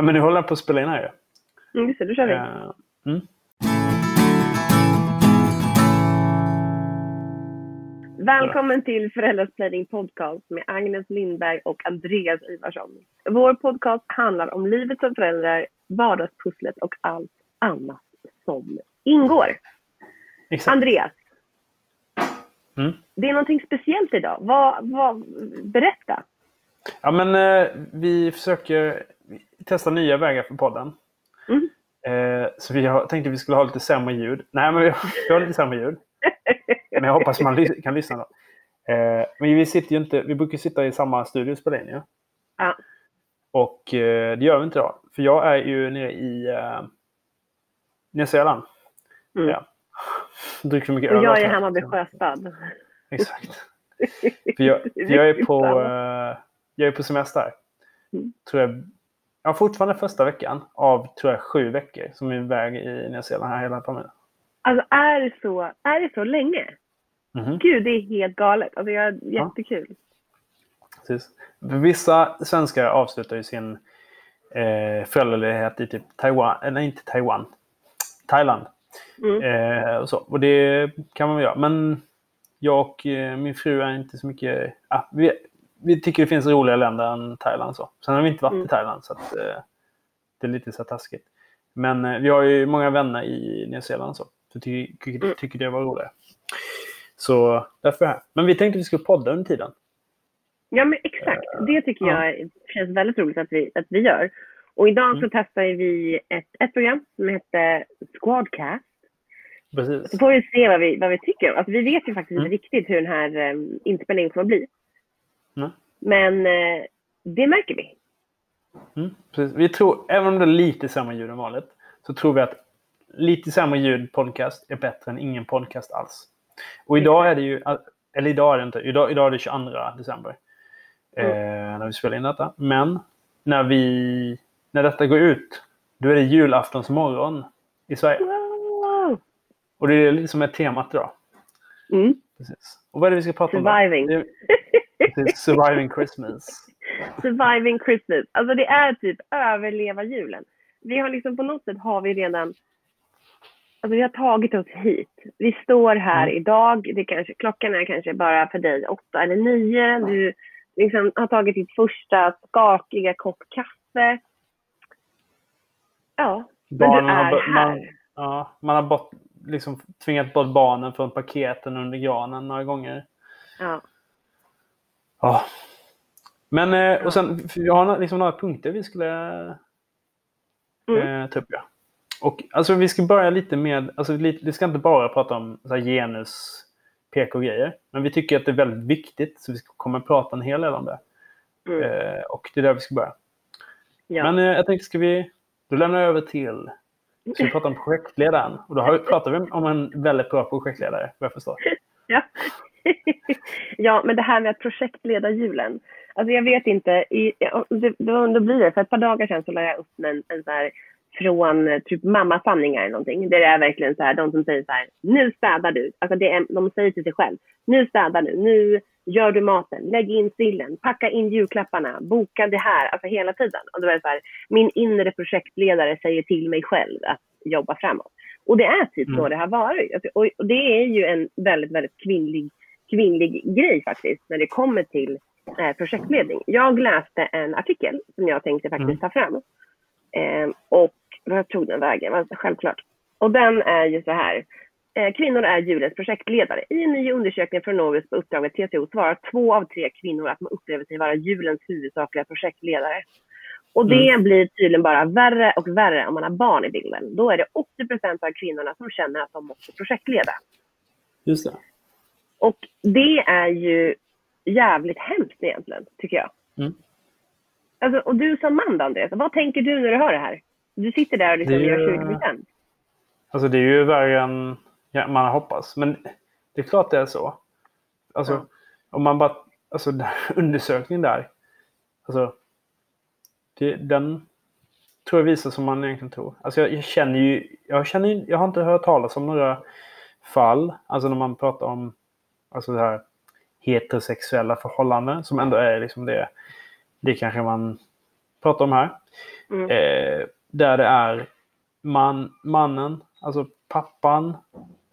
Ja, men nu håller jag på att spela in här ju. Mm, just det, då kör vi. Eh, Mm. Välkommen till Föräldrasplaining podcast med Agnes Lindberg och Andreas Ivarsson. Vår podcast handlar om livet som föräldrar, vardagspusslet och allt annat som ingår. Exakt. Andreas, Mm. det är någonting speciellt idag. Vad, vad, berätta. Ja, men eh, vi försöker testa nya vägar för podden. Mm. Eh, så vi har, tänkte vi skulle ha lite sämre ljud. Nej, men vi har, vi har lite sämre ljud. Men jag hoppas man kan lyssna då. Eh, men vi sitter ju inte, vi brukar sitta i samma studio och spela in ju. Ja. Och eh, det gör vi inte idag. För jag är ju nere i eh, Nya Zeeland. Mm. Ja. Dricker mycket Och öl. jag att är jag- hemma vid Sjöstad. Exakt. För jag, för jag, är på, eh, jag är på semester. Mm. Tror jag, ja, fortfarande första veckan av tror jag, sju veckor som vi är iväg i Nya Zeeland här hela familjen. Alltså är det så, är det så länge? Mhm. Gud, det är helt galet. Alltså, jag, jättekul. Precis. För Vissa svenskar avslutar ju sin eh, föräldraledighet i typ Taiwan, eller inte Taiwan, Thailand. Mm. Eh, och, så. och det kan man väl göra. Men jag och eh, min fru är inte så mycket... Ah, vi, vi tycker det finns roligare länder än Thailand. Så. Sen har vi inte varit Mm. i Thailand så att, eh, det är lite så taskigt. Men eh, vi har ju många vänner i Nya Zeeland så. Så ty, tycker, Mm. tycker det var roligare. Så därför är jag här. Men vi tänkte att vi skulle podda under tiden. Ja, men exakt. Det tycker Ja. jag känns väldigt roligt att vi, att vi gör. Och idag så Mm. testar vi ett, ett program som heter Squadcast. Precis. Så får vi se vad vi, vad vi tycker. Alltså, vi vet ju faktiskt Mm. inte riktigt hur den här um, inspelningen kommer att bli. Mm. Men eh, det märker vi. Mm, precis. Vi tror, även om det är lite sämre ljud än vanligt, så tror vi att lite sämre ljud podcast är bättre än ingen podcast alls. Och idag är det ju, eller idag är det inte, idag, idag är det 22 december. Eh, när vi spelar in detta. Men när vi, när detta går ut, då är det julaftonsmorgon i Sverige. Wow. Och det är liksom ett temat idag. Mm. Precis. Och vad är det vi ska prata om? då? Surviving. Precis, surviving Christmas. Surviving Christmas. Alltså det är typ överleva julen. Vi har liksom på något sätt har vi redan Alltså vi har tagit oss hit. Vi står här Mm. idag. Det kanske, klockan är kanske bara för dig åtta eller nio. Du liksom har tagit ditt första skakiga kopp kaffe. Ja, men du Barnen har är bör- här. man, ja, man har bort, liksom, tvingat bort barnen från paketen under granen några gånger. Ja. Ja. Men, eh, och sen, vi har liksom några punkter vi skulle Mm. eh, ta upp. Ja. Och, alltså, vi ska börja lite med, alltså, vi ska inte bara prata om så här, genus, PK-grejer. Men vi tycker att det är väldigt viktigt, så vi komma och prata en hel del om det. Mm. Eh, och det är där vi ska börja. ja. Men eh, jag tänkte, ska vi... Då lämnar jag över till... Ska vi prata om projektledaren? Och då har, pratar vi om en väldigt bra projektledare, vad jag förstår. Ja. ja, men det här med att projektleda julen. Alltså jag vet inte, i, det, var under blir det. För ett par dagar sedan så la jag upp en, en så här från typ mammasanningar eller någonting. Där det är verkligen så här, de som säger så här, nu städar du. Alltså det är, de säger till sig själv, nu städar du, nu gör du maten, lägg in sillen, packa in julklapparna, boka det här, alltså hela tiden. Och då är det så här, min inre projektledare säger till mig själv att jobba framåt. Och det är typ så Mm. det har varit. Alltså, och det är ju en väldigt, väldigt kvinnlig, kvinnlig grej faktiskt när det kommer till eh, projektledning. Jag läste en artikel som jag tänkte faktiskt Mm. ta fram. Eh, och vad tog den vägen? Självklart. Och den är ju så här. Eh, kvinnor är julens projektledare. I en ny undersökning från Novus på uppdrag av TCO svarar två av tre kvinnor att man upplever sig vara julens huvudsakliga projektledare. Och det blir tydligen bara värre och värre om man har barn i bilden. Då är det 80 procent av kvinnorna som känner att de måste projektleda. Just det. Och det är ju jävligt hemskt egentligen, tycker jag. Mm. Alltså, och du som man då, Andreas, vad tänker du när du hör det här? Du sitter där och liksom ju- gör 20 procent. Alltså det är ju värre än ja, man har hoppats. Men det är klart det är så. Alltså, Ja. om man bara... Alltså undersökningen där. Alltså, det, den tror jag visar som man egentligen tror. Alltså jag, jag känner ju... Jag, känner, jag har inte hört talas om några fall. Alltså när man pratar om alltså det här heterosexuella förhållanden. Som ändå är liksom det... Det kanske man pratar om här. Mm. Eh, där det är man, mannen, alltså pappan,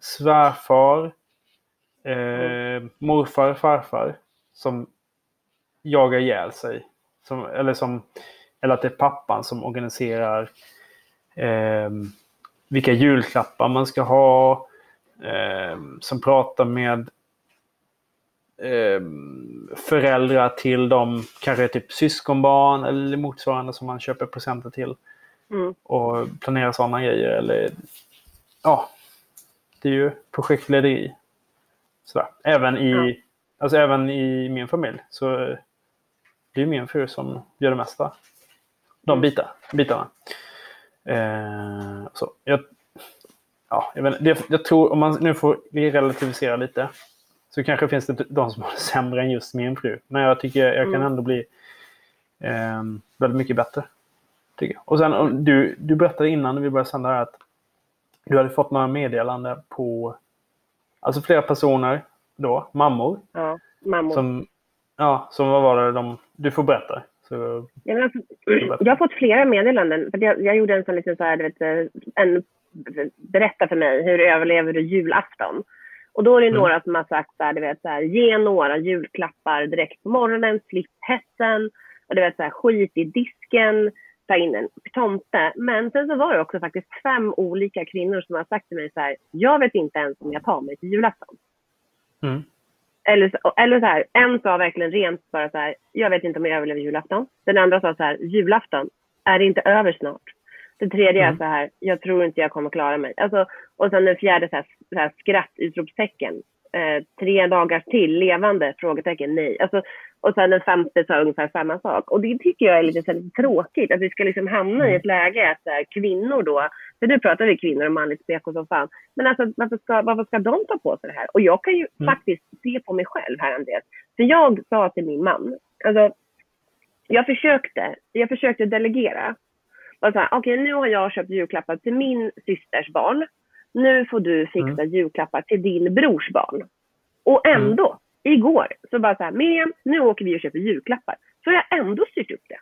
svärfar, eh, morfar, farfar som jagar ihjäl sig. Som, eller, som, eller att det är pappan som organiserar eh, vilka julklappar man ska ha. Eh, som pratar med eh, föräldrar till de kanske typ syskonbarn eller motsvarande som man köper presenter till. Mm. Och planerar sådana grejer. Eller, ja, det är ju projektlederi. Sådär. Även, i, Ja. alltså, även i min familj så det är min fru som gör det mesta. De Mm. bitar, bitarna. Eh, så, jag, ja, jag, vet, det, jag tror, om man nu får vi relativisera lite, så kanske finns det de som har det sämre än just min fru. Men jag tycker jag kan Mm. ändå bli eh, väldigt mycket bättre. Tycker jag. Och sen, du, du berättade innan vi började sända här att du hade fått några meddelanden på alltså flera personer då, mammor, Ja, mammor. som, ja, som vad var det de, du får berätta. Så, Ja, men alltså, jag har fått flera meddelanden. För jag, jag gjorde en sån liten så här, vet, en, berätta för mig, hur överlever du julafton? Och då är det Mm. några som har sagt så här, du vet, så här, ge några julklappar direkt på morgonen, slipp hetsen, och du vet, så här, skit i disken, ta in en tomte. Men sen så var det också faktiskt fem olika kvinnor som har sagt till mig så här, jag vet inte ens om jag tar mig till julafton. mm, Eller, eller så här, en sa verkligen rent bara så här, jag vet inte om jag överlever julafton. Den andra sa så här, julafton, är det inte över snart? Den tredje är Mm. så här, jag tror inte jag kommer klara mig. Alltså, och sen den fjärde så här, så här skratt, utropstecken. Eh, tre dagar till, levande? Frågetecken, nej. Alltså, och sen den femte sa ungefär samma sak. Och det tycker jag är lite, så här, lite tråkigt, att vi ska liksom hamna i ett läge att så här, kvinnor då, för nu pratar vi kvinnor och manligt speko som fan. Men alltså varför ska, varför ska de ta på sig det här? Och jag kan ju Mm. faktiskt se på mig själv här Andreas. För jag sa till min man, alltså jag försökte, jag försökte delegera. Bara så här, Okej, nu har jag köpt julklappar till min systers barn. Nu får du fixa julklappar till din brors barn. Och ändå, igår, så bara så här, Miriam, nu åker vi och köper julklappar. Så har jag ändå styrt upp det.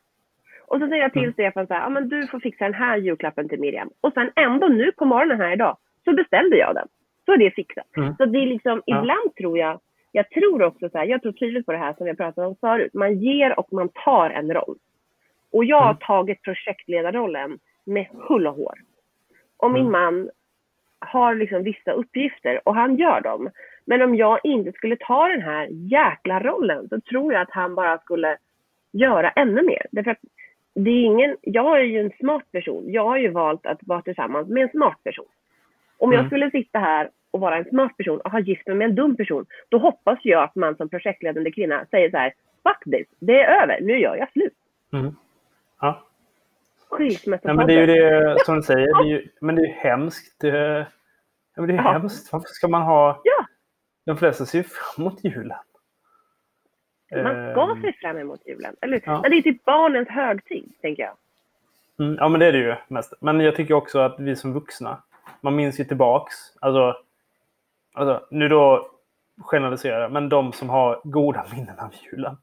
Och så säger jag till Mm. Stefan så här, ja men du får fixa den här julklappen till Miriam. Och sen ändå nu på morgonen här idag, så beställde jag den. Så är det fixat. Mm. Så det är liksom, Ja. ibland tror jag, jag tror också så här, jag tror tydligt på det här som jag pratade om förut. Man ger och man tar en roll. Och jag har Mm. tagit projektledarrollen med hull och hår. Och min Mm. man har liksom vissa uppgifter och han gör dem. Men om jag inte skulle ta den här jäkla rollen så tror jag att han bara skulle göra ännu mer. Därför att det är ingen, jag är ju en smart person. Jag har ju valt att vara tillsammans med en smart person. Om jag Mm. skulle sitta här och vara en smart person och ha gift mig med en dum person, då hoppas jag att man som projektledande kvinna säger så här, fuck this, det är över, nu gör jag slut. mm. Ja. Ja, Skilsmässopodden. men det är ju det som du säger. Det är ju, men det är ju hemskt. Det, ja, men det är Ja. hemskt. Varför ska man ha... Ja. De flesta ser ju fram emot julen. Man ska Ehm, se fram emot julen. Eller, Ja. men det är typ barnens högtid, tänker jag. Mm, ja, men det är det ju mest. Men jag tycker också att vi som vuxna, man minns ju tillbaks. Alltså, alltså nu då generaliserar jag, men de som har goda minnen av julen.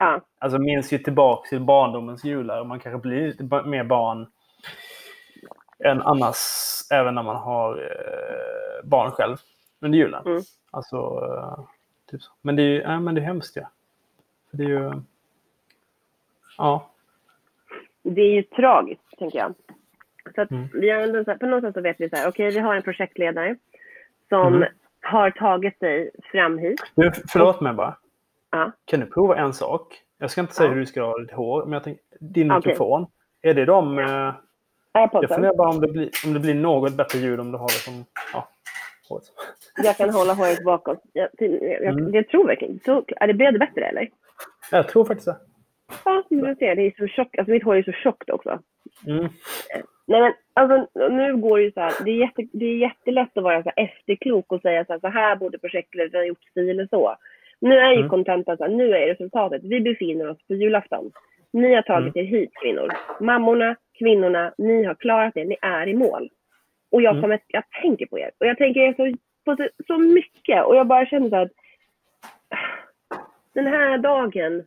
Ja. Alltså minns ju tillbaks till barndomens jular. Och man kanske blir lite mer barn än annars, även när man har eh, barn själv under julen. Mm. Alltså, eh, typ så. Men det är ju ja, men det är hemskt ja. För det är ju... Ja. Det är ju tragiskt, tänker jag. Så att Mm. vi har ändå, så här- på något sätt så vet vi så här, okej, vi har en projektledare som Mm. har tagit sig fram hit. Du, förlåt mig bara. Ja. Kan du prova en sak? Jag ska inte säga Ja. hur du ska ha ditt hår, men jag tänker, din Okej. mikrofon. Är det de... Eh, jag funderar bara om det, blir, om det blir något bättre ljud om du har det som... Ja, håret. Jag kan hålla håret bakåt. Jag, jag, Mm. jag tror verkligen så, Är det blev det bättre eller? Jag tror faktiskt det. Ja, du ser. Det är så tjockt. Alltså mitt hår är så tjockt också. Mm. Nej men alltså nu går det ju så här. Det är, jätte, det är jättelätt att vara så efterklok och säga så här, så här borde projektledaren gjort si eller så. Nu är ju Mm. kontentan här, nu är resultatet. Vi befinner oss på julafton. Ni har tagit er hit kvinnor. Mammorna, kvinnorna, ni har klarat det. Ni är i mål. Och jag, Mm. kommer, jag tänker på er. Och jag tänker er så, på så, så mycket. Och jag bara känner så att den här dagen.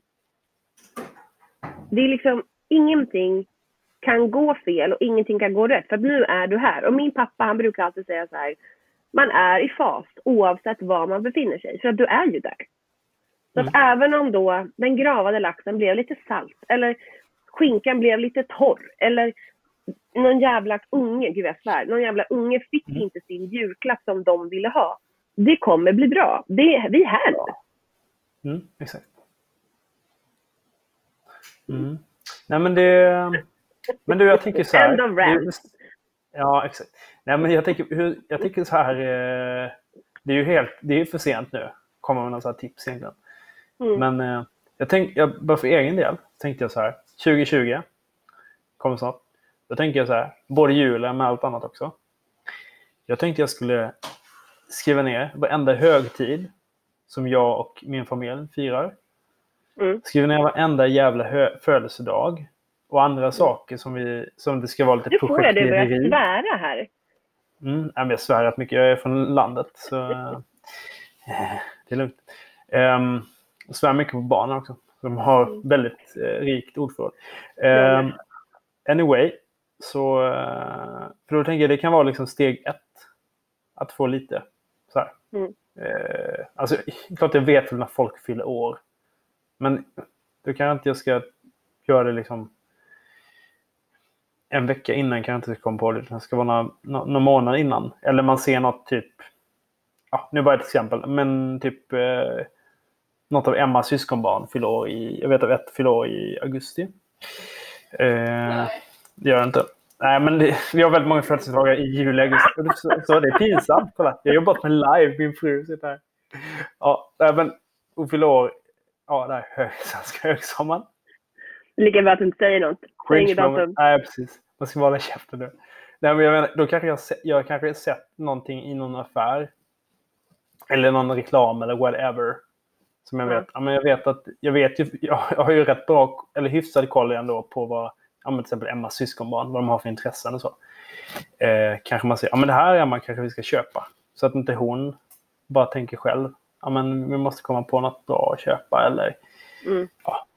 Det är liksom ingenting kan gå fel och ingenting kan gå rätt. För nu är du här. Och min pappa han brukar alltid säga så här. Man är i fas oavsett var man befinner sig. För att du är ju där. Så att mm. även om då den gravade laxen blev lite salt eller skinkan blev lite torr eller någon jävla unge, gud jag svär, någon jävla unge fick mm. inte sin julklapp som de ville ha. Det kommer bli bra. Det, vi är här nu. Mm, exakt. Mm. Nej men det... Men du, jag tänker så här. End of rant. Ja, exakt. Nej men jag tänker, jag tänker så här. Eh, det är ju helt, det är för sent nu. Kommer med några tips egentligen. Mm. Men eh, jag tänkte, jag, bara för egen del tänkte jag så här. 2020 kommer snart. Då tänker jag så här, både julen med allt annat också. Jag tänkte jag skulle skriva ner varenda högtid som jag och min familj firar. Mm. Skriva ner varenda jävla födelsedag. Och andra mm. saker som, vi, som det ska vara lite projektlederi. Nu får jag dig börja svära här. Mm, jag svär rätt mycket. Jag är från landet. Så, äh, det är lugnt. Um, jag svär mycket på barnen också. De har mm. väldigt eh, rikt ordförråd. Um, anyway, så uh, för då tänker jag det kan vara liksom steg ett. Att få lite så här. Mm. Uh, alltså, klart jag vet när folk fyller år. Men då kanske inte jag ska göra det liksom en vecka innan kan jag inte komma på det. Det ska vara några, några månader innan. Eller man ser något typ, ja, nu bara ett exempel, men typ eh, något av Emmas syskonbarn fyller år i, jag vet att ett fyller år i augusti. Eh, det gör det inte. Nej, men det, vi har väldigt många födelsedagar i juli, augusti. Så, så det är pinsamt. Kolla, jag har jobbat med live, min fru sitter här. Ja, men hon fyller år, ja, där, hög, svenska högsommaren. Lika bra att du inte säger något. Cringe moment. Nej, precis. Man ska hålla käften nu. Nej, men jag menar, då kanske jag, jag kanske sett någonting i någon affär. Eller någon reklam eller whatever. Som jag vet. Ja, men jag vet att jag vet ju, jag har ju rätt bra, eller hyfsad koll ändå på vad, ja, men till exempel Emmas syskonbarn, vad de har för intressen och så. Eh, kanske man säger, ja men det här Emma kanske vi ska köpa. Så att inte hon bara tänker själv, ja men vi måste komma på något bra att köpa eller mm. ja,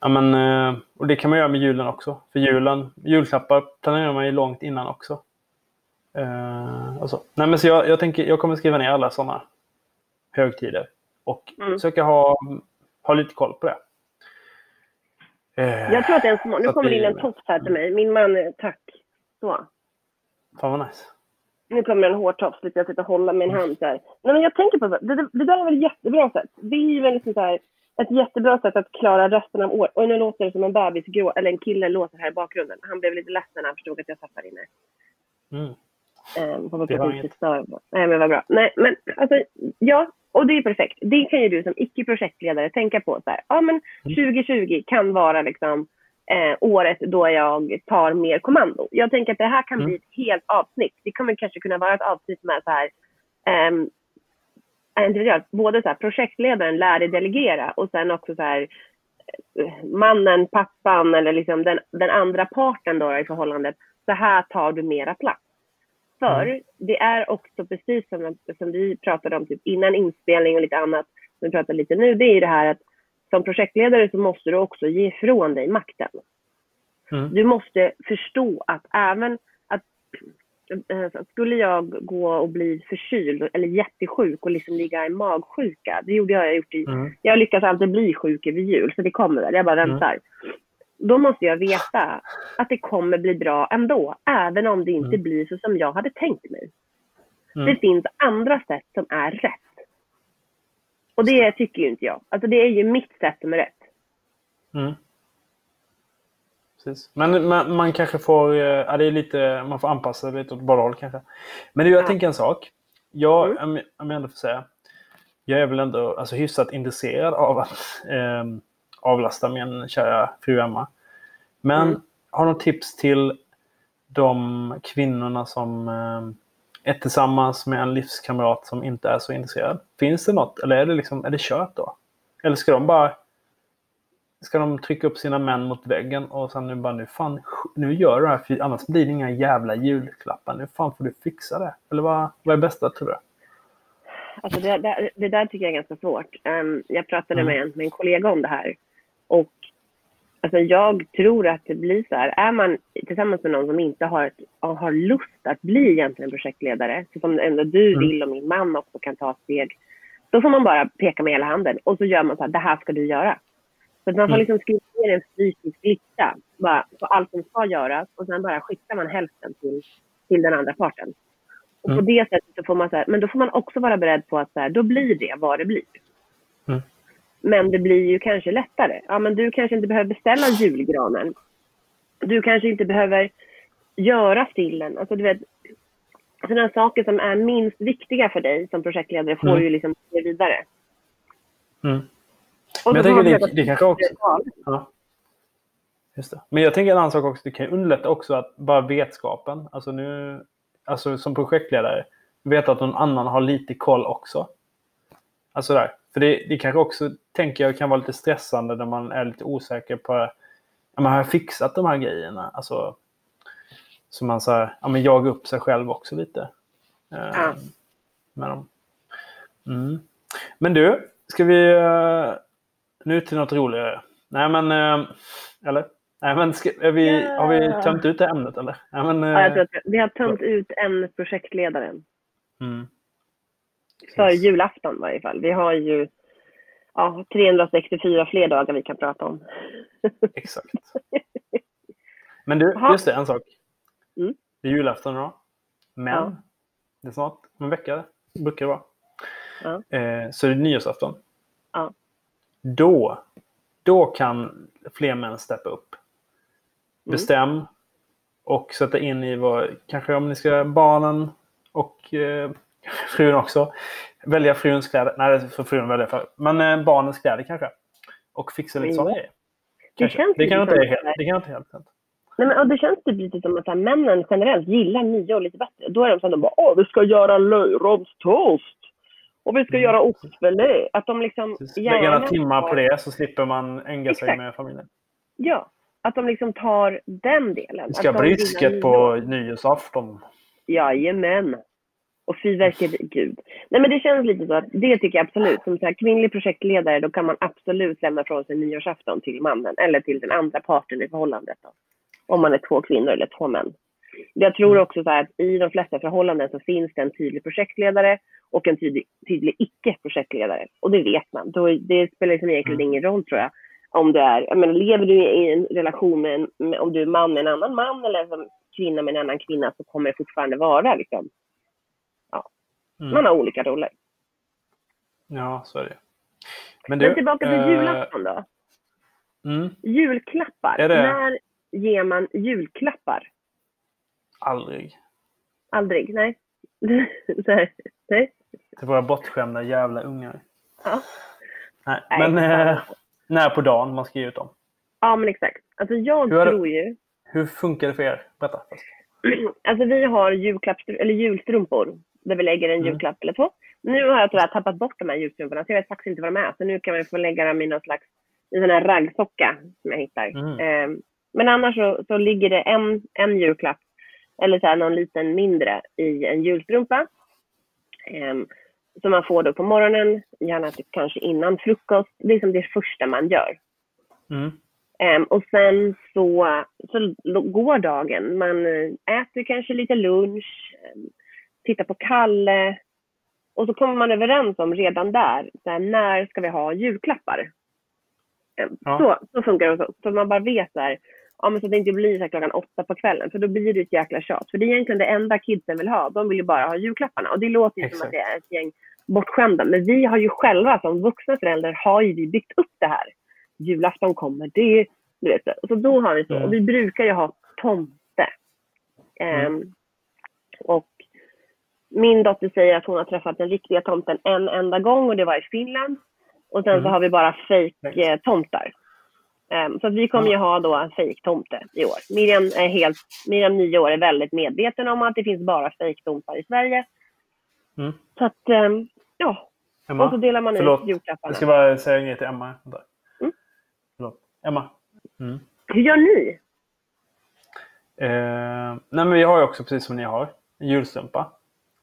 Ja, men, eh, och det kan man göra med julen också. För julen, julklappar planerar man ju långt innan också. Alltså. Nej, men så jag, jag, tänker, jag kommer skriva ner alla sådana högtider. Och mm. försöka ha, ha lite koll på det. Uh, jag tror att det är en smart... Nu kommer det in en tops här till mig. Min man, tack. Så. Fan vad nice. Nu kommer en hårtops, jag sitter och håller en hand så här. Nej, men jag tänker på det, det, det där är väl jättebra sätt. Det är ju väldigt så här ett jättebra sätt att klara resten av året. Och nu låter det som en bebis grå, eller en kille låter här i bakgrunden. Han blev lite ledsen när han förstod att jag satt här inne. Mm. Um, det var inget. Nej, men vad bra. Nej, men alltså, ja, och det är perfekt. Det kan ju du som icke-projektledare tänka på. Så här, ja, men 2020 mm. kan vara liksom eh, året då jag tar mer kommando. Jag tänker att det här kan mm. bli ett helt avsnitt. Det kommer kanske kunna vara ett avsnitt med så här, um, individuellt. Både så här, projektledaren lär dig delegera och sen också så här, mannen, pappan eller liksom den, den andra parten då i förhållandet. Så här tar du mera plats. För mm. det är också precis som, som vi pratade om typ innan inspelning och lite annat, som vi pratar lite nu, det är ju det här att som projektledare så måste du också ge ifrån dig makten. Mm. Du måste förstå att även Eh, skulle jag gå och bli förkyld eller jättesjuk och liksom ligga i magsjuka, det gjorde jag, jag gjort i, mm. jag lyckas alltid bli sjuk över jul, så det kommer väl, jag bara mm. väntar. Mm. Då måste jag veta att det kommer bli bra ändå, även om det inte mm. blir så som jag hade tänkt mig. Mm. Det finns andra sätt som är rätt. Och det tycker ju inte jag. Alltså det är ju mitt sätt som är rätt. Mm. Precis. Men man, man, kanske får, eh, ja, det är lite, man får anpassa det lite åt båda håll kanske. Men du, jag ja. tänker en sak. Jag, mm. om jag ändå får säga, jag är väl ändå alltså, hyfsat intresserad av att eh, avlasta min kära fru Emma. Men mm. har du något tips till de kvinnorna som eh, är tillsammans med en livskamrat som inte är så intresserad? Finns det något? Eller är det, liksom, är det kört då? Eller ska de bara ska de trycka upp sina män mot väggen och sen nu bara nu fan, nu gör du det här för annars blir det inga jävla julklappar. Nu fan får du fixa det. Eller vad, vad är bästa tror du? Alltså det, det, det där tycker jag är ganska svårt. Um, jag pratade mm. med, en, med en kollega om det här och Alltså jag tror att det blir så här, är man tillsammans med någon som inte har, ett, har lust att bli egentligen projektledare, så som ändå du Mm. vill och min man också kan ta steg, då får man bara peka med hela handen och så gör man så här, det här ska du göra. Så att man får Mm. liksom skriva ner en fysisk lista bara, på allt som ska göras och sen bara skickar man hälften till, till den andra parten. Och på det sättet så får man så här, men då får man också vara beredd på att så här, då blir det vad det blir. Men det blir ju kanske lättare. Ja, men du kanske inte behöver beställa julgranen. Du kanske inte behöver göra stillen. Alltså, du vet, sådana saker som är minst viktiga för dig som projektledare får Mm. ju liksom ge vidare. Mm. Men jag tänker det, det kanske också... Ja. Just det. Men jag tänker en annan sak också. Det kan underlätta också att bara vetskapen. Alltså nu... Alltså som projektledare. Veta att någon annan har lite koll också. Alltså där. För det, det kanske också, tänker jag, kan vara lite stressande när man är lite osäker på... Ja, men har fixat de här grejerna? Alltså... Så man så här, ja, men jagar upp sig själv också lite. Eh, Ja. Med dem. Mm. Men du, ska vi... eh, nu till något roligare. Nej men... eh, Eller? Nej men ska, vi, Ja. har vi tömt ut det ämnet eller? Nej, men, Ja, jag eh, tror att vi har tömt ut en projektledaren. mm. För julafton i varje fall. Vi har ju ja, 364 fler dagar vi kan prata om. Exakt. Men du, Jaha. just det, en sak. Mm. Det är julafton idag. Men Ja. det är snart om en vecka. Brukar det vara. Ja. Eh, så det är nyårsafton. Ja. Då, då kan fler män steppa upp. Mm. Bestäm och sätta in i vad, kanske om ni ska barnen och eh, frun också. Välja fruns kläder. Nej, det får frun välja för. Men eh, barnens kläder kanske. Och fixa lite Ja. sådana grejer. Det känns det kan inte helt, det här. det kan inte helt hänt. Nej, men, och det känns typ lite som att här, männen generellt gillar nyår lite bättre. Då är de så här, de bara åh, vi ska göra löjromstoast. Och vi ska Mm. göra ostfilé. Att de liksom Lägga några timmar på det så slipper man ägna sig med familjen. Ja, att de liksom tar den delen. Vi ska ha de brisket på nyår. nyårsafton. Jajamän. Och fyrverkeri, gud. Nej men det känns lite så att det tycker jag absolut. Som så här, kvinnlig projektledare då kan man absolut lämna från sig nyårsafton till mannen eller till den andra parten i förhållandet. Då. Om man är två kvinnor eller två män. Jag tror Mm. också så här att i de flesta förhållanden så finns det en tydlig projektledare och en tydlig, tydlig icke-projektledare. Och det vet man. Då, det spelar liksom egentligen Mm. ingen roll tror jag. Om du är, jag menar, lever du i en relation med, en, med, om du är man med en annan man eller som kvinna med en annan kvinna så kommer det fortfarande vara liksom, Mm. man har olika roller. Ja, så är det. Men, Men tillbaka till eh, julafton då. Mm, Julklappar. När ger man julklappar? aldrig. Aldrig? Nej. Nej. Nej. Till våra bortskämda jävla ungar. Ja. Nej, Nej, men eh, när på dagen man ska ge ut dem. ja, men exakt. Alltså jag Hur är det- tror ju... Hur funkar det för er? Berätta. först. Alltså vi har julklapps, eller julstrumpor där vi lägger en Mm. julklapp eller två. Nu har jag tyvärr tappat bort de här julstrumporna så jag vet faktiskt inte vad de är. Så nu kan man få lägga dem i någon slags i sån här raggsocka som jag hittar. Mm. Eh, men annars så, så ligger det en, en julklapp eller så här någon liten mindre i en julstrumpa. Eh, som man får då på morgonen, gärna typ kanske innan frukost. Det är som det första man gör. Mm. Ehm, och sen så, så går dagen. Man eh, äter kanske lite lunch, tittar på Kalle. Och så kommer man överens om redan där, så här, när ska vi ha julklappar? Ehm, Ja. så, så funkar det. Så, så man bara vet så här, ja, men så att det inte blir så klockan åtta på kvällen. För då blir det ett jäkla tjat. För det är egentligen det enda kidsen vill ha. De vill ju bara ha julklapparna. Och det låter ju som Exakt. att det är ett gäng bortskämda. Men vi har ju själva som vuxna föräldrar har ju vi byggt upp det här. Julafton kommer det. Du vet, så då har vi så. Mm. Och vi brukar ju ha tomte. Ehm, och min dotter säger att hon har träffat den riktiga tomten en enda gång och det var i Finland. Och sen så Mm. har vi bara Nice. fake-tomtar. så att vi kommer ju ha då en fake-tomte i år. Miriam, är helt, Miriam, nio år, är väldigt medveten om att det finns bara fake-tomtar i Sverige. Mm. Så att, ehm, ja. Emma, Och så delar man förlåt. ut julklapparna. jag ska bara säga en grej till Emma. Mm. Förlåt. Emma. Mm. Hur gör ni? Eh, nej, men vi har ju också, precis som ni har, en julstrumpa.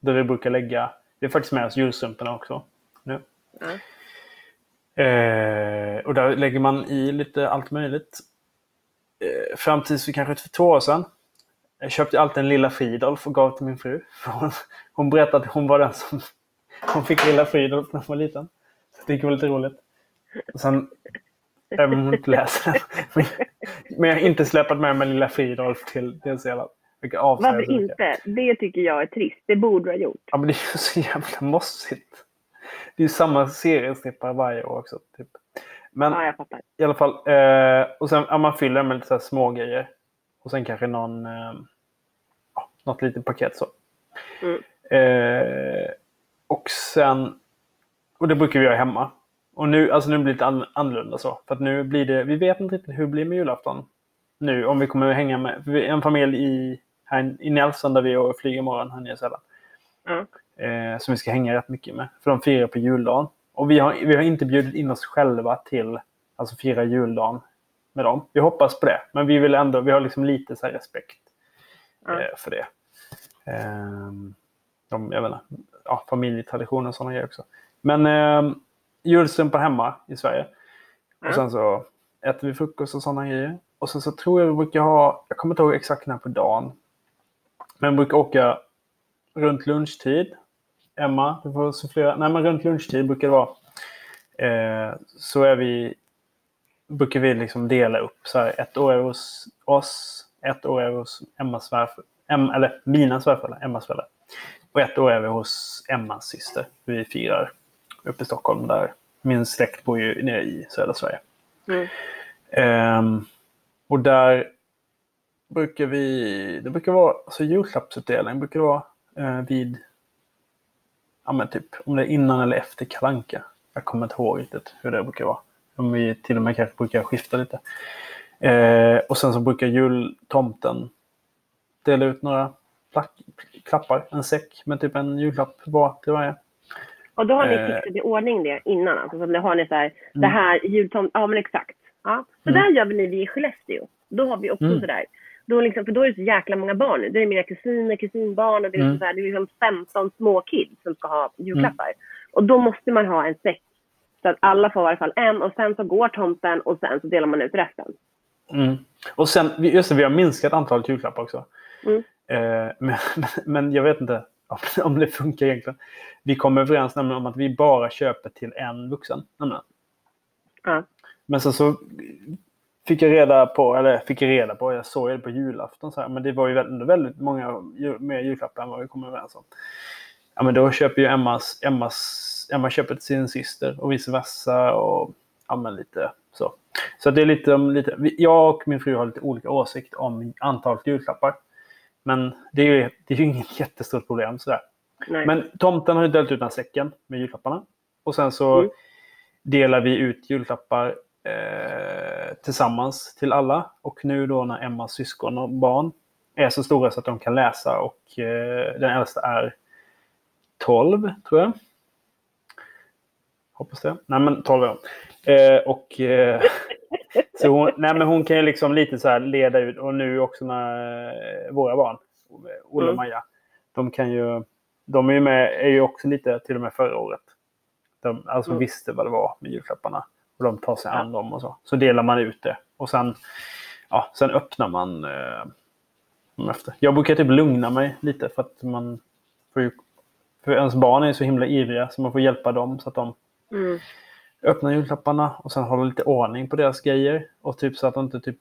Där vi brukar lägga, vi har faktiskt med oss julstrumporna också. Nu. Ja. Eh, och där lägger man i lite allt möjligt. eh, fram tills för kanske för två år sedan. Jag köpte alltid en lilla Fridolf och gav till min fru. Hon, hon berättade att hon var den som hon fick lilla Fridolf när hon var liten. Så det var lite roligt. Och sen, även om hon inte läser den. Men jag har inte släpat med mig lilla Fridolf till Nya Zeeland. Varför inte? Det tycker jag är trist. Det borde ha gjort. Ja, men det är ju så jävla mossigt. Det är ju samma seriesnippar varje år också. Typ. Men Ja, jag fattar. i alla fall. Eh, och sen ja, man fyller med lite så små grejer. Och sen kanske någon, eh, något litet paket så. Mm. Eh, och sen, och det brukar vi göra hemma. Och nu, alltså nu blir det lite an- annorlunda så. För att nu blir det, vi vet inte riktigt hur det blir med julafton. Nu, om vi kommer att hänga med, en familj i, här i Nelson där vi flyger imorgon här i Nya Zeeland. Ja. Eh, som vi ska hänga rätt mycket med. För de firar på juldagen. Och vi har, vi har inte bjudit in oss själva till alltså fira juldagen med dem. Vi hoppas på det. Men vi vill ändå, vi har liksom lite så här respekt Ja. eh, för det. Ehm, de, jag inte, ja, familjetraditioner och sådana grejer också. Men eh, julstrumpa hemma i Sverige. Ja. Och sen så äter vi frukost och sådana grejer. Och sen så tror jag vi brukar ha, jag kommer inte ihåg exakt när på dagen. Men brukar åka runt lunchtid. Emma, du får sufflera. Nej, men runt lunchtid brukar det vara. Eh, så är vi, brukar vi liksom dela upp. Så här, ett år är hos oss, ett år är hos Emmas svärför. Em, eller mina svärföräldrar, Emmas föräldrar. Och ett år är vi hos Emmas syster. Vi firar uppe i Stockholm där min släkt bor ju nere i södra Sverige. Mm. Ehm, och där brukar vi, det brukar vara, alltså julklappsutdelning brukar vara eh, vid, ja men typ om det är innan eller efter kalanka. Jag kommer inte ihåg riktigt hur det brukar vara. Om vi till och med kanske brukar skifta lite. Eh, och sen så brukar jultomten dela ut några plack, klappar, en säck med typ en julklapp var till varje. Och då har ni Eh. fixat i ordning det innan? Alltså, så det har ni så här, det Mm. här jultomt, ja men exakt. Ja. Så Mm. där gör väl ni vi i Skellefteå. Då har vi också Mm. sådär. Då, liksom, för då är det så jäkla många barn. Det är mina kusiner, kusinbarn och det är, Mm. så här, det är liksom 15 små kids som ska ha julklappar. Och då måste man ha en säck. Så att alla får i alla fall en och sen så går tomten och sen så delar man ut resten. Mm. Och sen, just det, vi har minskat antalet julklappar också. Mm. Eh, men, men jag vet inte om, det funkar egentligen. Vi kom överens nämligen om att vi bara köper till en vuxen. Nämligen. Men sen så fick jag reda på, eller fick jag reda på, jag såg det på julafton, så här, men det var ju väldigt, väldigt många ju- mer julklappar än vad vi kom överens om. Ja, men då köper ju Emmas, Emmas, Emma köper till sin syster och vice versa. Och, ja, men lite så. Så det är lite lite. Jag och min fru har lite olika åsikt om antalet julklappar. Men det är ju, det är ju inget jättestort problem. Sådär. Nej. Men tomten har ju delat ut den här säcken med julklapparna. Och sen så Mm. delar vi ut julklappar eh, tillsammans till alla. Och nu då när Emmas syskon och barn är så stora så att de kan läsa och eh, den äldsta är 12 tror jag. Hoppas det. Nej men 12 är hon. Eh, och eh, så hon, nej, men hon kan ju liksom lite så här leda ut och nu också när eh, våra barn, Olle och Mm. Maja, de kan ju, de är ju med, är ju också lite till och med förra året. De alltså Mm. visste vad det var med julklapparna. Och de tar sig Ja. an dem och så. Så delar man ut det. Och sen, ja, sen öppnar man eh, efter. Jag brukar typ lugna mig lite för att man får ju, för ens barn är så himla ivriga så man får hjälpa dem så att de Mm. öppna julklapparna och sen hålla lite ordning på deras grejer. Och typ så att inte typ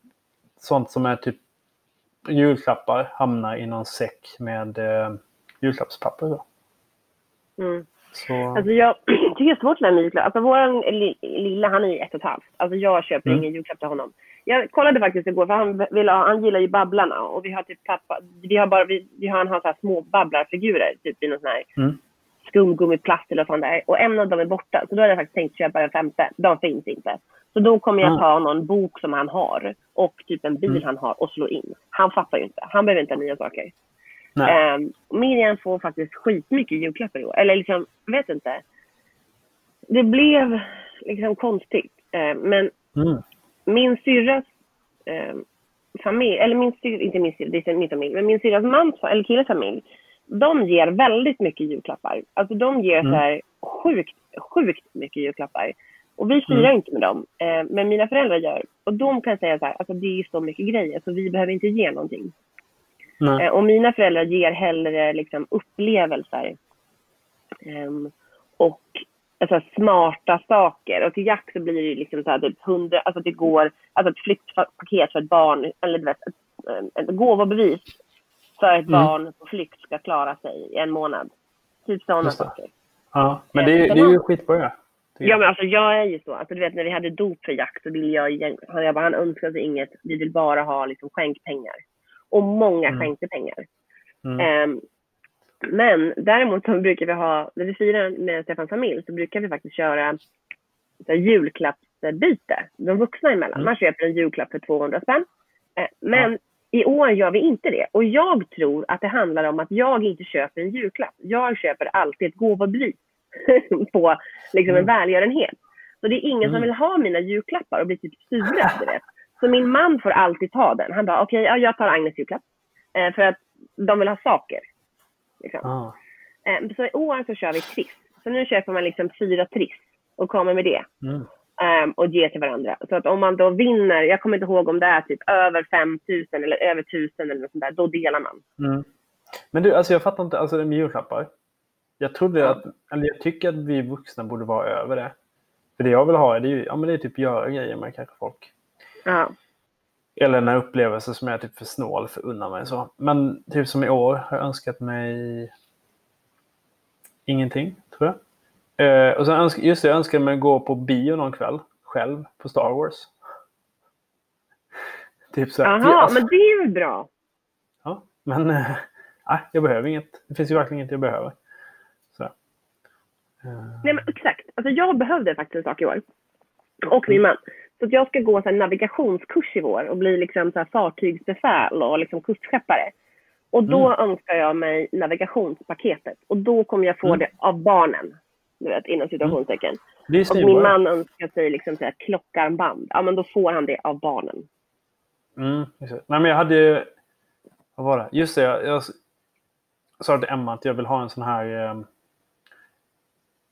sånt som är typ julklappar hamnar i någon säck med eh, julklappspapper. Då. Mm. Så, Alltså jag tycker det är svårt med julklapp. Alltså li- lilla, han är ett och ett halvt. Alltså jag köper Mm. ingen julklapp till honom. Jag kollade faktiskt igår, för han, vill ha, han gillar ju Babblarna. Och vi har typ pappa, vi har bara, vi, vi har, han har så här små Babblarfigurer, typ i någon sån här Mm. skumgummiplast eller vad fan det är. Och en av dem är borta. Så då hade jag faktiskt tänkt köpa den femte. De finns inte. Så då kommer jag Ah. ta någon bok som han har och typ en bil Mm. han har och slå in. Han fattar ju inte. Han behöver inte nya saker. Um, Miriam får faktiskt skitmycket julklappar i år. Eller liksom, jag vet inte. Det blev liksom konstigt. Eh, men Mm. min syrras eh, familj, eller min syrra, inte min syrra, det är min familj, men min syrras mans, eller killes familj, de ger väldigt mycket julklappar. Alltså de ger Mm. så här sjukt, sjukt mycket julklappar. Och vi firar Mm. inte med dem, eh, men mina föräldrar gör. Och de kan säga så här, alltså det är så mycket grejer så vi behöver inte ge någonting. Nej. Eh, och mina föräldrar ger hellre liksom, upplevelser Ehm, och alltså, smarta saker. Och till jakt så blir det liksom så här, typ hundra, alltså det går, alltså ett flyktpaket för ett barn, eller du vet, ett, ett gåvobevis för ett Mm. barn på flykt ska klara sig i en månad. Typ sådana saker. Ja. Men det, är- det är ju skitbra ja. men alltså jag är ju så. Alltså, du vet, när vi hade dop för jakt så ville jag, jag bara, han önskade sig inget. Vi vill bara ha liksom, skänkpengar. Och många Mm. skänkte pengar. Mm. Ehm, men däremot så brukar vi ha, när vi firar med Stefans familj så brukar vi faktiskt köra så här julklappsbyte, de vuxna emellan. Mm. Man köper en julklapp för 200 spänn. Eh, men i år gör vi inte det. Och jag tror att det handlar om att jag inte köper en julklapp. Jag köper alltid ett gåvobevis på liksom, en Mm. välgörenhet. Så det är ingen som Mm. vill ha mina julklappar och blir typ sura. Du vet. Så min man får alltid ta den. Han bara, okej, ja, jag tar Agnes julklapp. Eh, för att de vill ha saker. Liksom. Ah. Eh, så i år så kör vi Triss. Så nu köper man liksom fyra Triss och kommer med det. Mm. ehm, och ger till varandra. Så att om man då vinner, jag kommer inte ihåg om det är typ över 5 000 eller över 1000 eller något sånt där, då delar man. Mm. Men du, alltså jag fattar inte, alltså det med julklappar. Jag trodde att, eller jag tycker att vi vuxna borde vara över det. För det jag vill ha är, det ju, ja men det är typ göra grejer med kanske folk. Ja. Eller en upplevelse som är typ för snål för att unna mig så. Men typ som i år har jag önskat mig ingenting, tror jag. Eh, och sen önsk, just det, jag önskade mig att gå på bio någon kväll själv på Star Wars. Typ så här. Jaha, alltså- men det är ju bra. Ja, men äh, jag behöver inget. Det finns ju verkligen inget jag behöver. Så. Eh, Nej men exakt. Alltså jag behövde faktiskt en sak i år. Och min man. Så att jag ska gå här navigationskurs i vår och bli liksom så här fartygsbefäl och liksom kustskeppare. Och då önskar jag mig navigationspaketet. Och då kommer jag få Mm. det av barnen. Du vet, inom situationstecken. är Och min man önskar sig liksom så här klockarmband. Ja men då får han det av barnen. Mm, just det. Nej, men jag hade ju... Vad var det? Just det, jag, jag sa till Emma att jag vill ha en sån här... Eh,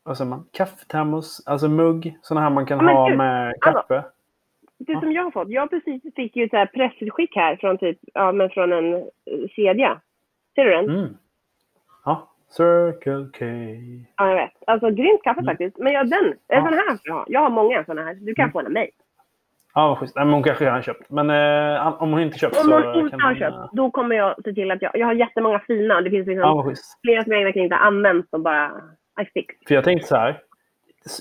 vad säger man? Kaffetermos, alltså mugg. Sån här man kan men ha gud, med alltså- kaffe. Det Ja. som jag har fått. Jag precis fick ju ett så här pressutskick här från typ, ja men från en eh, kedja. Ser du den? Mm. Ja, Circle K. Ja, jag vet. Alltså grymt kaffe Mm. faktiskt. Men ja, den. En Ja. sån här ska jag ha. Jag har många såna här. Du kan Mm. få en av mig. Ja, vad schysst. Men hon kanske redan har köpt. Men eh, om hon inte köpt Om så någon inte kan har hon... köpt, eh, då kommer jag se till att jag... Jag har jättemånga fina. Det finns liksom Ja, flera som jag verkligen inte har använt som bara... I fix. För jag tänkte så här.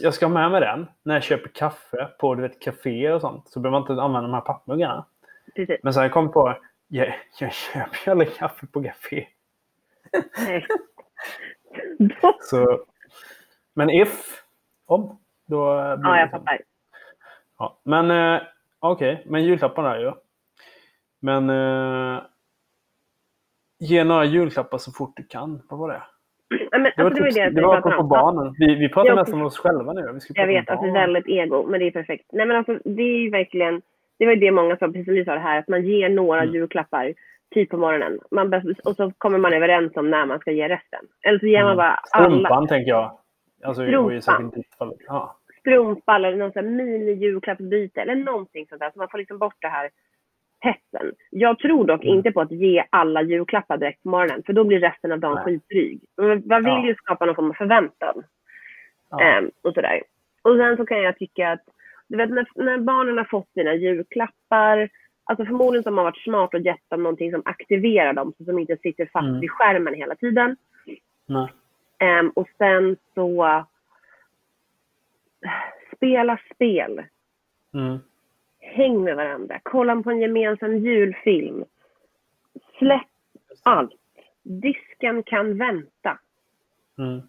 Jag ska ha med mig den när jag köper kaffe på du vet, kaféer och sånt. Så behöver man inte använda de här pappmuggarna. Precis. Men sen kom jag på jag, jag köper ju aldrig kaffe på kafé. Så, men if, om, då ja, jag fattar. Ja, men eh, okej, men julklapparna ju. Men eh, ge några julklappar så fort du kan. Vad var det? Men, Det var, alltså, det var det det jag var pratade på om. barnen. Vi, vi pratar Ja, nästan om oss själva nu. Vi Jag vet att det är väldigt ego, men det är perfekt. Nej men alltså det är verkligen, det var det många sa, precis som vi sa det här, att man ger några Mm. julklappar typ på morgonen. Man, och så kommer man överens om när man ska ge resten. Eller så ger man bara alla Strumpan tänker jag. Alltså, Strumpan. Ja. strumpa eller någon sån här mini-julklappsbyte eller någonting sånt där. Så man får liksom bort det här hetsen. Jag tror dock Mm. inte på att ge alla julklappar direkt på morgonen, för då blir resten av dagen Nej. skitdryg. Man vill Ja. ju skapa någon form av förväntan. Ja. Ehm, och sådär. Och sen så kan jag tycka att, du vet när, när barnen har fått sina julklappar, alltså förmodligen så har man varit smart och gett dem någonting som aktiverar dem, så som inte sitter fast Mm. vid skärmen hela tiden. Ehm, och sen så spela spel. Mm. Häng med varandra. Kolla på en gemensam julfilm. Släpp allt. Disken kan vänta. Mm.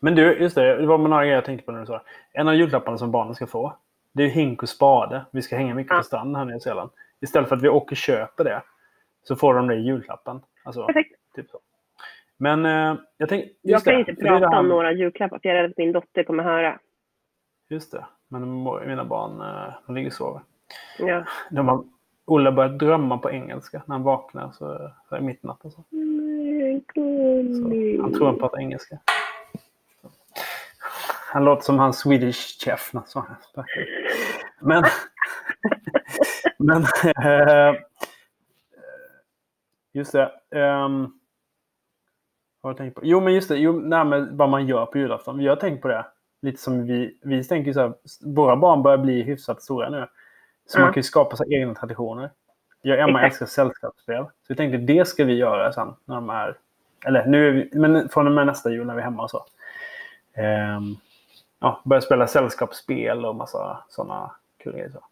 Men du, just det. Det var några grejer jag tänkte på när du sa. En av julklapparna som barnen ska få, det är hink och spade. Vi ska hänga mycket Ja. på stranden här i Nya Zeeland. Istället för att vi åker och köper det, så får de det i julklappen. Alltså, Perfekt. typ så. Men eh, jag tänkte... Jag kan det, inte prata här- om några julklappar för jag är rädd att min dotter kommer höra. Just det. Men mina barn, eh, de ligger och sover. Ja. De har, Olle börjar drömma på engelska när han vaknar så, så är mitt i natten. Så. Så han tror han pratar engelska. Så. Han låter som han Swedish Chef. Så här. Men... men... äh, just det. ehm, vad har jag tänkt på? Jo, men just det. Jo, nej, men vad man gör på julafton. Vi har tänkt på det. Lite som vi, vi tänker så här. Våra barn börjar bli hyfsat stora nu. Så Ja. man kan ju skapa sig egna traditioner. Jag och Emma älskar sällskapsspel. Så vi tänkte det ska vi göra sen. När de är, eller nu är vi, men från och med nästa jul när vi är hemma och så. Ehm, ja, börja spela sällskapsspel och massa sådana kul grejer. Så.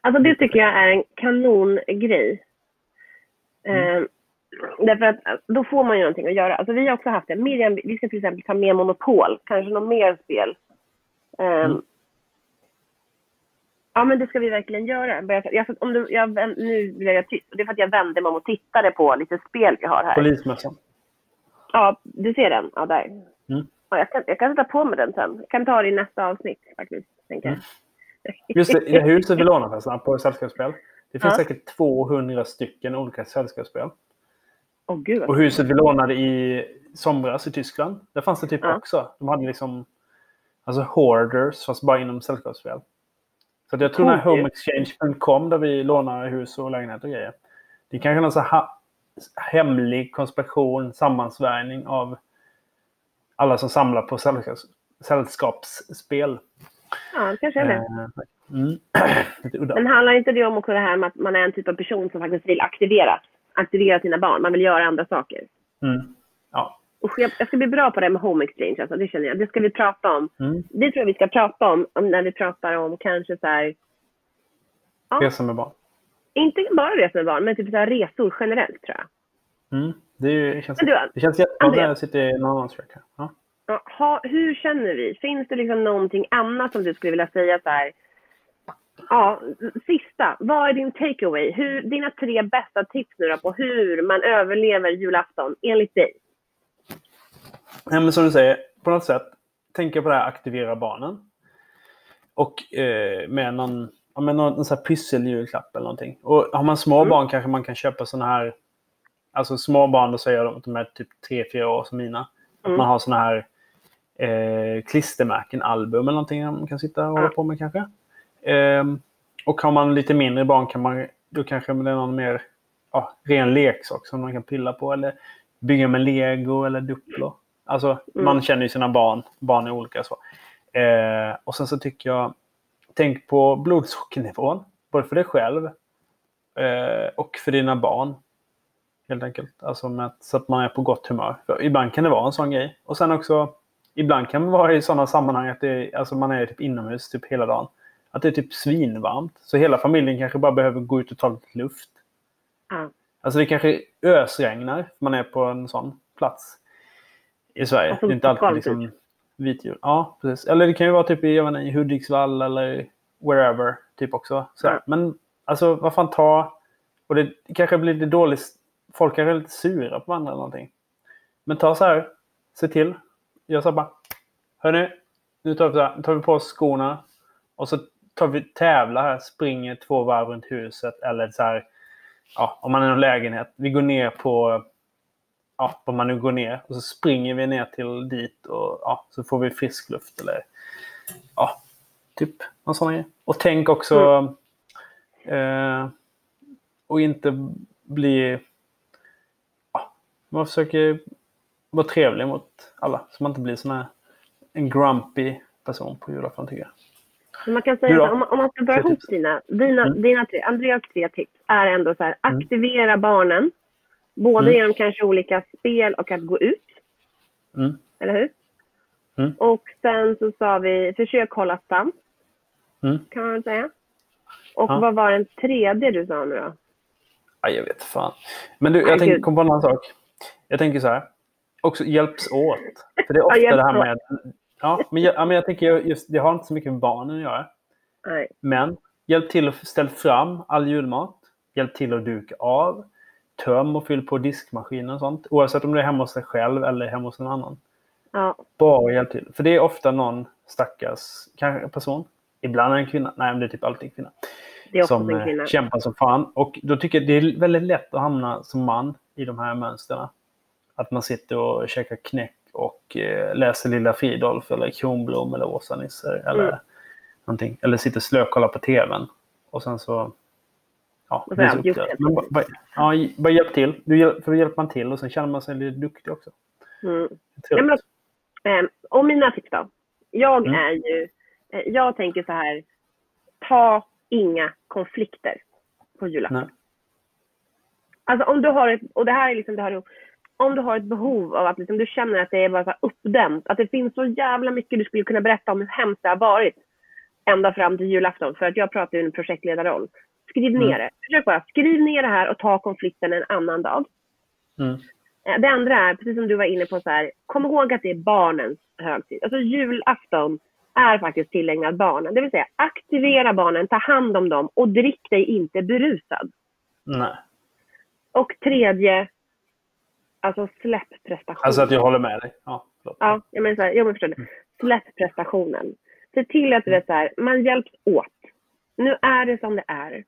Alltså det tycker jag är en kanongrej. Mm. Eh, därför att då får man ju någonting att göra. Alltså vi har också haft det. Miriam, vi ska till exempel ta med Monopol. Kanske något mer spel. Eh, Mm. Ja men det ska vi verkligen göra. Jag, om du, jag, nu blir jag tyst. Det är för att jag vände mig om och tittade på lite spel vi har här. Polismössan. Ja, du ser den? Ja, där. Mm. Ja, jag, kan, jag kan sätta på mig den sen. Jag kan ta det i nästa avsnitt faktiskt. Tänker jag. Just det, i det huset vi lånar förresten på sällskapsspel. Det finns Ja. säkert 200 stycken olika sällskapsspel. Åh gud Och huset vi lånade i somras i Tyskland, där fanns det typ Ja. också. De hade liksom alltså hoarders, fast bara inom sällskapsspel. Så jag tror den här homeexchange.com där vi lånar hus och lägenheter och grejer. Det är kanske någon så här ha- hemlig konspiration, sammansvärjning av alla som samlar på sällskaps, sällskapsspel. Ja, det kanske är det. Eh, Mm. Men handlar inte det om också det här med att man är en typ av person som faktiskt vill aktivera, aktivera sina barn? Man vill göra andra saker. Mm. Ja. Usch, jag, jag ska bli bra på det med home exchange, alltså, det känner jag. Det ska vi prata om. Mm. Det tror jag vi ska prata om, om när vi pratar om kanske så här, Ja. Resa med barn. inte bara resor med barn, men typ så här resor generellt tror jag. Mm. Det, ju, det, känns, du, det känns jättebra Andrea. jag sitter i någon annan track här. Ja. Ha, hur känner vi? Finns det liksom någonting annat som du skulle vilja säga så här? Ja, sista. Vad är din takeaway? Hur, dina tre bästa tips nu på hur man överlever julafton enligt dig? Nej, men som du säger, på något sätt tänka på det här aktivera barnen. Och eh, med någon, ja, med någon, någon sån här pysseljulklapp eller någonting. Och har man små Mm. barn kanske man kan köpa såna här... Alltså små barn, då säger jag att de är typ 3-4 år som mina. Att Mm. man har såna här eh, klistermärken, album eller någonting man kan sitta och hålla på med kanske. Ehm, och har man lite mindre barn kan man, då kanske det är någon mer ja, ren leksak som man kan pilla på. Eller bygga med lego eller Duplo. Alltså, Mm. man känner ju sina barn. Barn är olika. så. Eh, och sen så tycker jag, tänk på blodsockernivån. Både för dig själv eh, och för dina barn. Helt enkelt. Alltså med, så att man är på gott humör. För ibland kan det vara en sån grej. Och sen också, ibland kan man vara i sådana sammanhang att det, alltså man är typ inomhus typ hela dagen. Att det är typ svinvarmt. Så hela familjen kanske bara behöver gå ut och ta lite luft. Ja. Alltså det kanske ösregnar. Man är på en sån plats i Sverige. Alltså, det är inte alltid liksom vit jul. Ja, precis. Eller det kan ju vara typ i, jag inte, i Hudiksvall eller wherever. Typ också. Så Ja. Men alltså, vad fan ta... Och det kanske blir lite dåligt. Folk kanske är lite sura på varandra eller någonting. Men ta så här. Se till. Gör så här bara. Hörni, nu tar vi, så här, tar vi på oss skorna. Och så tar vi tävlar här. Springer två varv runt huset. Eller så här. Ja, om man är i en lägenhet. Vi går ner på ja, om man nu går ner. Och så springer vi ner till dit och ja, så får vi frisk luft. Eller ja, typ någon sån grej. Och tänk också eh, och inte bli... Ja, man försöker vara trevlig mot alla. Så man inte blir sån här en grumpy person på julafton tycker jag. Man kan säga att om, om man ska dra ihop dina, dina, Mm. dina tre, Andreas tre tips är ändå så här, Mm. aktivera barnen. Både Mm. genom kanske olika spel och att gå ut. Mm. Eller hur? Mm. Och sen så sa vi, försök hålla sams. Mm. Kan man väl säga. Och Ja. vad var den tredje du sa nu då? Ja, jag vet fan. Men du, jag tänker gud. kom på en annan sak. Jag tänker så här. Också hjälps åt. För det är ofta hjälps det här med... Ja, men jag, ja, men jag tänker just, det har inte så mycket med barnen att göra. Nej. Men hjälp till att ställa fram all julmat. Hjälp till att duka av. Töm och fyll på diskmaskinen och sånt. Oavsett om det är hemma hos dig själv eller hemma hos någon annan. Ja. Bara hjälp till. För det är ofta någon stackars kanske person. Ibland är det en kvinna. Nej, men det är typ alltid en kvinna. Som en eh, kvinna. kämpar som fan. Och då tycker jag det är väldigt lätt att hamna som man i de här mönstren. Att man sitter och käkar knäck och eh, läser Lilla Fridolf eller Kronblom eller Åsa-Nisse eller Mm. någonting. Eller sitter slökollar på tvn. Och sen så... Ja, bara, ja, bara hjälp till. Du, för då hjälper man till och sen känner man sig lite duktig också. Mm. Ja, men, eh, och mina tips då? Jag Mm. är ju, eh, jag tänker så här, ta inga konflikter på julafton. Alltså om du har ett, och det här är liksom, det här, om du har ett behov av att liksom, du känner att det är bara så uppdämt, att det finns så jävla mycket du skulle kunna berätta om hur hemskt det har varit ända fram till julafton, för att jag pratar ju en projektledarroll. Skriv ner Mm. det. Försök bara, skriv ner det här och ta konflikten en annan dag. Mm. Eh, Det andra är, precis som du var inne på, så här, kom ihåg att det är barnens högtid. Alltså julafton är faktiskt tillägnad barnen. Det vill säga aktivera barnen, ta hand om dem och drick dig inte berusad. Nej. Och tredje, alltså släpp prestationen. Alltså att jag håller med dig. Ja, förlåt. Ja, jag menar så här, jag förstår det. Släpp prestationen. Se till att det är så här, man hjälps åt. Nu är det som det är.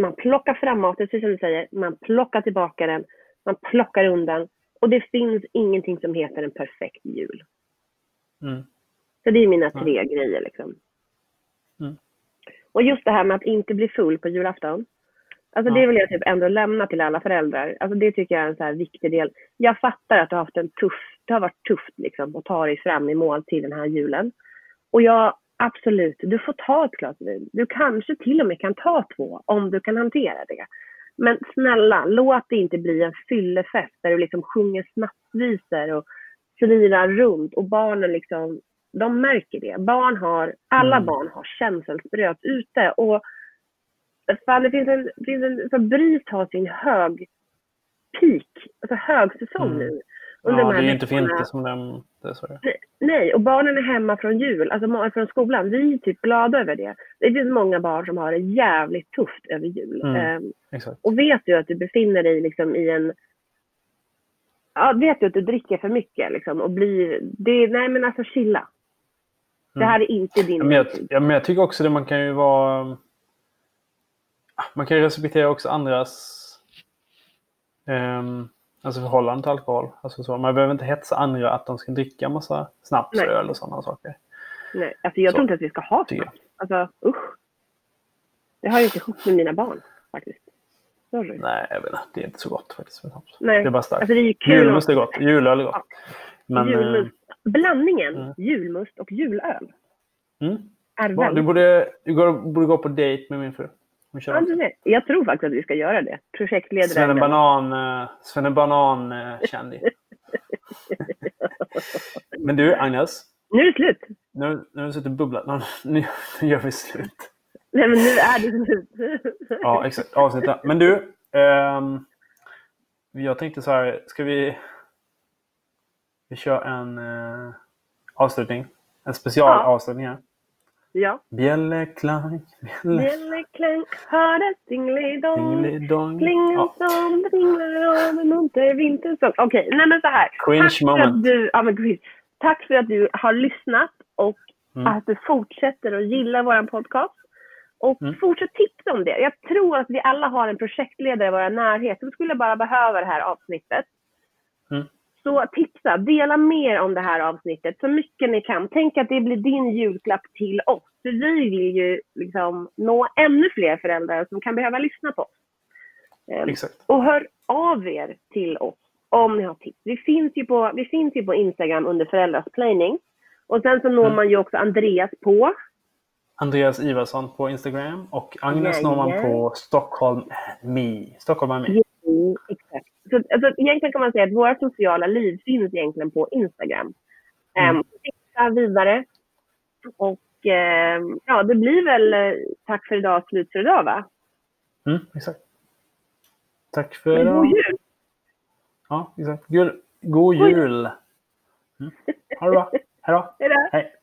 Man plockar fram maten, precis som du säger. Man plockar tillbaka den. Man plockar undan. Och det finns ingenting som heter en perfekt jul. Mm. Så det är mina tre grejer liksom. Mm. Och just det här med att inte bli full på julafton. Alltså det vill jag typ ändå lämna till alla föräldrar. Alltså det tycker jag är en så här viktig del. Jag fattar att du har haft en tuff, det har varit tufft liksom att ta dig fram i mål till den här julen. Och jag, absolut, du får ta ett glas vin. Du kanske till och med kan ta två om du kan hantera det. Men snälla, låt det inte bli en fyllefest där du liksom sjunger snapsvisor och slirar runt och barnen liksom, de märker det. Barn har, alla Mm. barn har känselspröt ute och fan det finns en, finns en så BRIS har sin hög peak, alltså högsäsong Mm. nu. Ja, under de det är ju inte inte som är. Nej, och barnen är hemma från jul, alltså från skolan. Vi är typ glada över det. Det finns många barn som har det jävligt tufft över jul. Mm. Exakt. och vet du att du befinner dig liksom i en... Ja, vet du att du dricker för mycket liksom och blir... Det, nej men alltså chilla. Det här är inte din Ja, men, jag, ja, men jag tycker också det man kan ju vara... Man kan ju respektera också andras ehm, alltså förhållande till alkohol. Alltså så, man behöver inte hetsa andra att de ska dricka massa snaps, Nej. öl och sådana saker. Nej, alltså jag Så, tror inte att vi ska ha snaps. Alltså usch. Det har jag inte ihop med mina barn faktiskt. Sorry. Nej, jag vet inte. Det är inte så gott faktiskt. Nej. Det är bara starkt. Alltså är ju. Julmust är gott. Julöl är gott. Men, eh, Julmust. Blandningen Mm. julmust och julöl mm, är du borde, du borde gå på dejt med min fru. Kör Ja. Jag tror faktiskt att vi ska göra det. Projektledare. Svenne Banan, uh, Svenne Banan kändis. Men du, Agnes. Nu är det slut. Nu, nu har du suttit och bubblat. Nu, nu, gör vi slut. Nej, men nu är det slut. Ja, exakt. Avsnittet. Men du. ehm, jag tänkte så här. Ska vi... Vi kör en uh, avslutning. En specialavslutning här. Ja. Bjällerklang, bjäller... Bjällerklang, hördes dingelidong. Dingelidong. Klingen Ja, som ringlar av en munter vintersång. Okej, nej men så här. Cringe Tack för moment. att du, ja, men cringe. Tack för att du har lyssnat och Mm. att du fortsätter att gilla vår podcast. Och Mm. fortsätt tipsa om det. Jag tror att vi alla har en projektledare i vår närhet som skulle bara behöva det här avsnittet. Mm. Så tipsa, dela mer om det här avsnittet så mycket ni kan. Tänk att det blir din julklapp till oss. För vi vill ju liksom nå ännu fler föräldrar som kan behöva lyssna på oss. Ehm, Exakt. och hör av er till oss om ni har tips. Vi finns ju på, vi finns ju på Instagram under föräldrasplaining. Och sen så når Mm. man ju också Andreas på. Andreas Ivarsson på Instagram och Agnes når man Jajamän. på Stockholm Me. Stockholm Me. Mm, exakt. Så, alltså, egentligen kan man säga att våra sociala liv finns egentligen på Instagram. Mm. Um, titta vidare. Och ehm, ja, det blir väl eh, tack för idag, slut för idag va? Mm, exakt. Tack för Men god idag. jul! Ja, exakt. God, god jul. Mm. Ha det bra. Hej då.